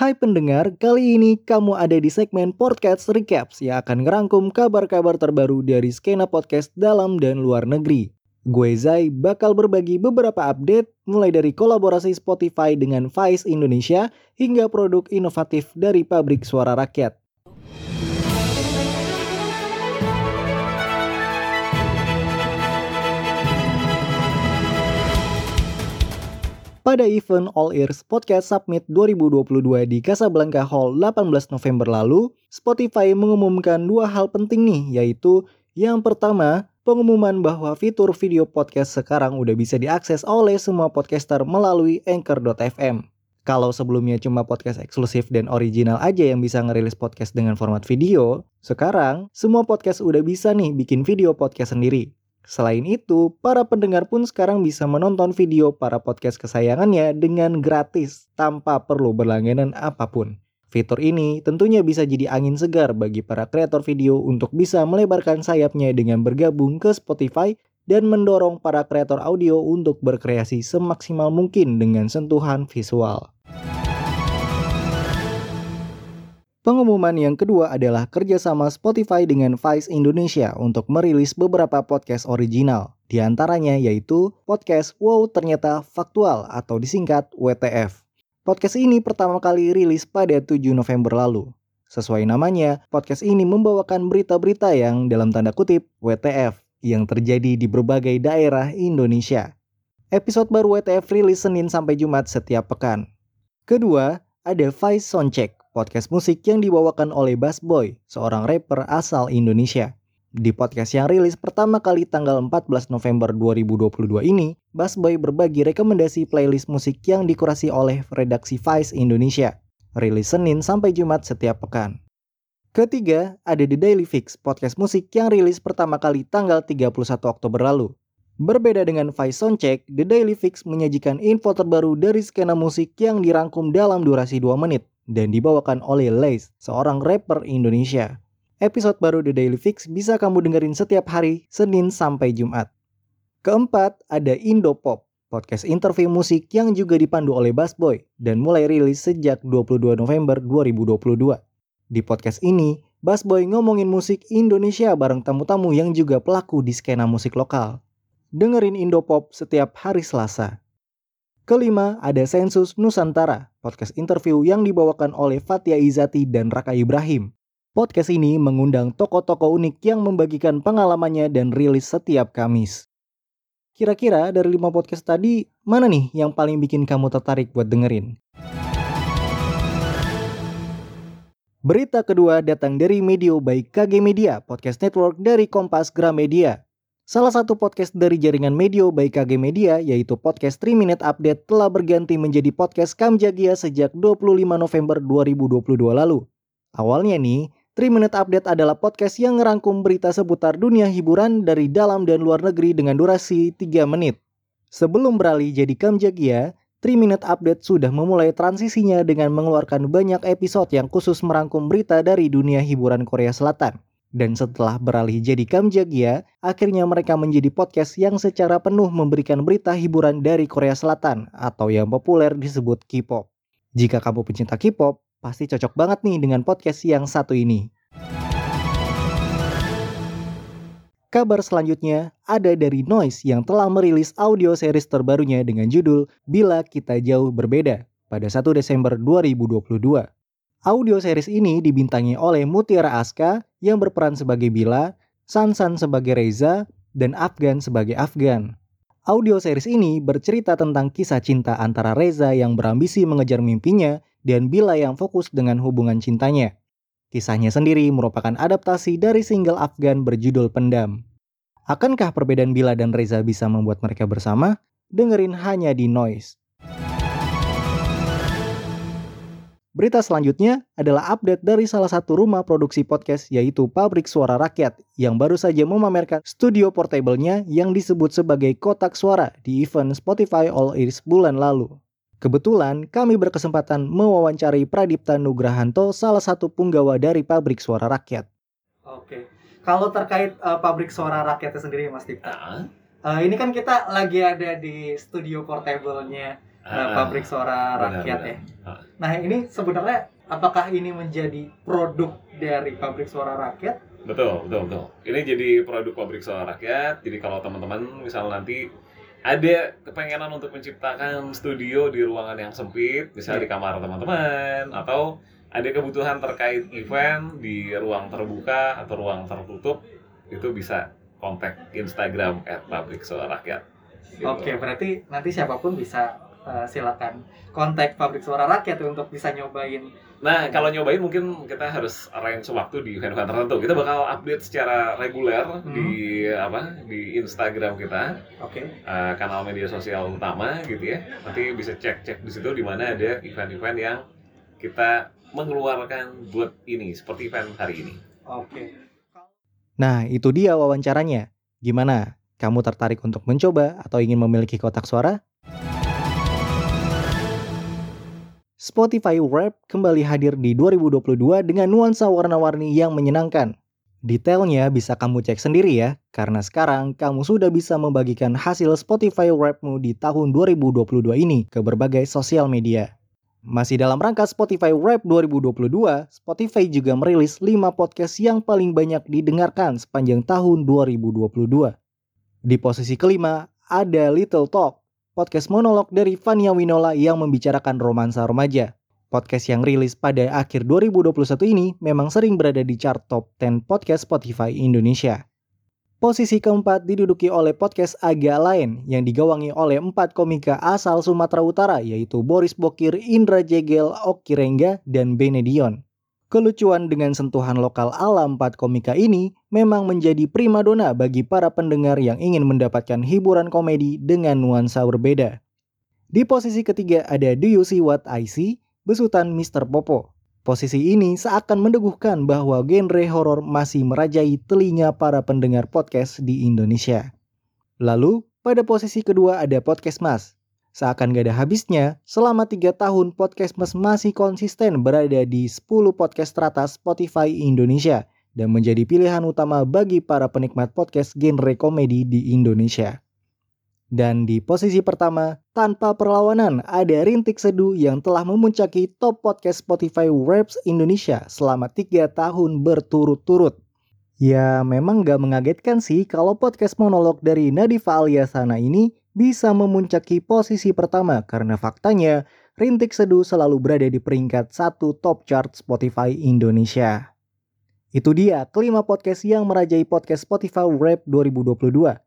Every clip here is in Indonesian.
Hai pendengar, kali ini kamu ada di segmen Podcast Recaps yang akan ngerangkum kabar-kabar terbaru dari skena podcast dalam dan luar negeri. Gue Zai bakal berbagi beberapa update mulai dari kolaborasi Spotify dengan Vice Indonesia hingga produk inovatif dari pabrik suara rakyat. Pada event All Ears Podcast Summit 2022 di Casablanca Hall 18 November lalu, Spotify mengumumkan dua hal penting nih, yaitu yang pertama, pengumuman bahwa fitur video podcast sekarang udah bisa diakses oleh semua podcaster melalui Anchor.fm. Kalau sebelumnya cuma podcast eksklusif dan original aja yang bisa ngerilis podcast dengan format video, sekarang semua podcast udah bisa nih bikin video podcast sendiri. Selain itu, para pendengar pun sekarang bisa menonton video para podcast kesayangannya dengan gratis tanpa perlu berlangganan apa pun. Fitur ini tentunya bisa jadi angin segar bagi para kreator video untuk bisa melebarkan sayapnya dengan bergabung ke Spotify dan mendorong para kreator audio untuk berkreasi semaksimal mungkin dengan sentuhan visual. Pengumuman yang kedua adalah kerjasama Spotify dengan Vice Indonesia untuk merilis beberapa podcast original. Di antaranya yaitu podcast Wow Ternyata Faktual atau disingkat WTF. Podcast ini pertama kali rilis pada 7 November lalu. Sesuai namanya, podcast ini membawakan berita-berita yang dalam tanda kutip WTF yang terjadi di berbagai daerah Indonesia. Episode baru WTF rilis Senin sampai Jumat setiap pekan. Kedua, ada Vice Soundcheck podcast musik yang dibawakan oleh Bass Boy, seorang rapper asal Indonesia. Di podcast yang rilis pertama kali tanggal 14 November 2022 ini, Bass Boy berbagi rekomendasi playlist musik yang dikurasi oleh redaksi Vice Indonesia. Rilis Senin sampai Jumat setiap pekan. Ketiga, ada The Daily Fix, podcast musik yang rilis pertama kali tanggal 31 Oktober lalu. Berbeda dengan Vice Soundcheck, The Daily Fix menyajikan info terbaru dari skena musik yang dirangkum dalam durasi 2 menit dan dibawakan oleh Lace, seorang rapper Indonesia. Episode baru The Daily Fix bisa kamu dengerin setiap hari, Senin sampai Jumat. Keempat, ada Indopop, podcast interview musik yang juga dipandu oleh Bass Boy dan mulai rilis sejak 22 November 2022. Di podcast ini, Bass Boy ngomongin musik Indonesia bareng tamu-tamu yang juga pelaku di skena musik lokal. Dengerin Indopop setiap hari Selasa. Kelima, ada Sensus Nusantara, podcast interview yang dibawakan oleh Fatia Izati dan Raka Ibrahim. Podcast ini mengundang tokoh-tokoh unik yang membagikan pengalamannya dan rilis setiap Kamis. Kira-kira dari lima podcast tadi, mana nih yang paling bikin kamu tertarik buat dengerin? Berita kedua datang dari Medio baik KG Media, podcast network dari Kompas Gramedia. Salah satu podcast dari jaringan Medio by KG Media yaitu podcast 3 Minute Update telah berganti menjadi podcast Kamjagia sejak 25 November 2022 lalu. Awalnya nih, 3 Minute Update adalah podcast yang ngerangkum berita seputar dunia hiburan dari dalam dan luar negeri dengan durasi 3 menit. Sebelum beralih jadi Kamjagia, 3 Minute Update sudah memulai transisinya dengan mengeluarkan banyak episode yang khusus merangkum berita dari dunia hiburan Korea Selatan. Dan setelah beralih jadi Kamjagia, akhirnya mereka menjadi podcast yang secara penuh memberikan berita hiburan dari Korea Selatan atau yang populer disebut K-pop. Jika kamu pencinta K-pop, pasti cocok banget nih dengan podcast yang satu ini. Kabar selanjutnya ada dari Noise yang telah merilis audio series terbarunya dengan judul Bila Kita Jauh Berbeda pada 1 Desember 2022. Audio series ini dibintangi oleh Mutiara Aska yang berperan sebagai Bila, Sansan sebagai Reza, dan Afgan sebagai Afgan. Audio series ini bercerita tentang kisah cinta antara Reza yang berambisi mengejar mimpinya dan Bila yang fokus dengan hubungan cintanya. Kisahnya sendiri merupakan adaptasi dari single Afgan berjudul Pendam. Akankah perbedaan Bila dan Reza bisa membuat mereka bersama? Dengerin hanya di Noise. Berita selanjutnya adalah update dari salah satu rumah produksi podcast yaitu Pabrik Suara Rakyat yang baru saja memamerkan studio portable-nya yang disebut sebagai kotak suara di event Spotify All Ears bulan lalu. Kebetulan kami berkesempatan mewawancari Pradipta Nugrahanto salah satu punggawa dari Pabrik Suara Rakyat. Oke, kalau terkait uh, Pabrik Suara Rakyatnya sendiri Mas Dipta, Ah, uh, ini kan kita lagi ada di studio portable-nya uh, pabrik suara rakyat benar. ya. Ah. Nah ini sebenarnya apakah ini menjadi produk dari pabrik suara rakyat? Betul, betul, betul. Ini jadi produk pabrik suara rakyat. Jadi kalau teman-teman misal nanti ada kepengenan untuk menciptakan studio di ruangan yang sempit, misalnya di kamar teman-teman, atau ada kebutuhan terkait event di ruang terbuka atau ruang tertutup, itu bisa kontak Instagram @pabrik suara rakyat. Gitu. Oke berarti nanti siapa pun bisa uh, silakan kontak pabrik suara rakyat untuk bisa nyobain. Nah, kalau nyobain mungkin kita harus arrange waktu di event-event tertentu. Kita bakal update secara reguler di apa di Instagram kita. Oke. uh, kanal media sosial utama gitu ya. Nanti bisa cek-cek di situ di mana ada event-event yang kita mengeluarkan buat ini seperti event hari ini. Oke. Nah, itu dia wawancaranya. Gimana? Kamu tertarik untuk mencoba atau ingin memiliki kotak suara? Spotify Wrap kembali hadir di 2022 dengan nuansa warna-warni yang menyenangkan. Detailnya bisa kamu cek sendiri ya, karena sekarang kamu sudah bisa membagikan hasil Spotify Wrap-mu di tahun 2022 ini ke berbagai sosial media. Masih dalam rangka Spotify Wrap 2022, Spotify juga merilis 5 podcast yang paling banyak didengarkan sepanjang tahun 2022. Di posisi kelima, ada Little Talk, podcast monolog dari Fania Winola yang membicarakan romansa remaja. Podcast yang rilis pada akhir 2021 ini memang sering berada di chart top 10 podcast Spotify Indonesia. Posisi keempat diduduki oleh podcast agak lain yang digawangi oleh empat komika asal Sumatera Utara yaitu Boris Bokir, Indra Jegel, Oki Rengga, dan Benedion. Kelucuan dengan sentuhan lokal ala empat komika ini memang menjadi primadona bagi para pendengar yang ingin mendapatkan hiburan komedi dengan nuansa berbeda. Di posisi ketiga ada Do You See What I See? Besutan Mr. Popo. Posisi ini seakan mendeguhkan bahwa genre horor masih merajai telinga para pendengar podcast di Indonesia. Lalu, pada posisi kedua ada Podcast Mas. Seakan gak ada habisnya, selama 3 tahun Podcast Mas masih konsisten berada di 10 podcast teratas Spotify Indonesia dan menjadi pilihan utama bagi para penikmat podcast genre komedi di Indonesia. Dan di posisi pertama, tanpa perlawanan, ada Rintik Seduh yang telah memuncaki top podcast Spotify Raps Indonesia selama 3 tahun berturut-turut. Ya, memang gak mengagetkan sih kalau podcast monolog dari Nadifa Aliasana ini bisa memuncaki posisi pertama karena faktanya Rintik Seduh selalu berada di peringkat satu top chart Spotify Indonesia. Itu dia kelima podcast yang merajai podcast Spotify Rap 2022.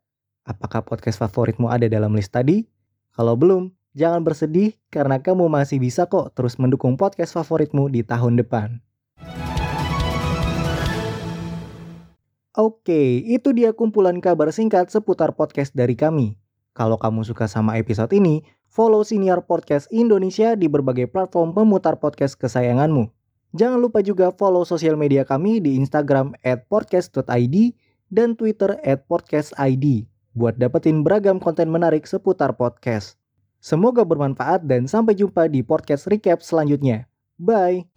Apakah podcast favoritmu ada dalam list tadi? Kalau belum, jangan bersedih karena kamu masih bisa kok terus mendukung podcast favoritmu di tahun depan. Oke, itu dia kumpulan kabar singkat seputar podcast dari kami. Kalau kamu suka sama episode ini, follow Senior Podcast Indonesia di berbagai platform pemutar podcast kesayanganmu. Jangan lupa juga follow sosial media kami di Instagram podcast.id dan Twitter podcastid buat dapetin beragam konten menarik seputar podcast. Semoga bermanfaat dan sampai jumpa di podcast recap selanjutnya. Bye!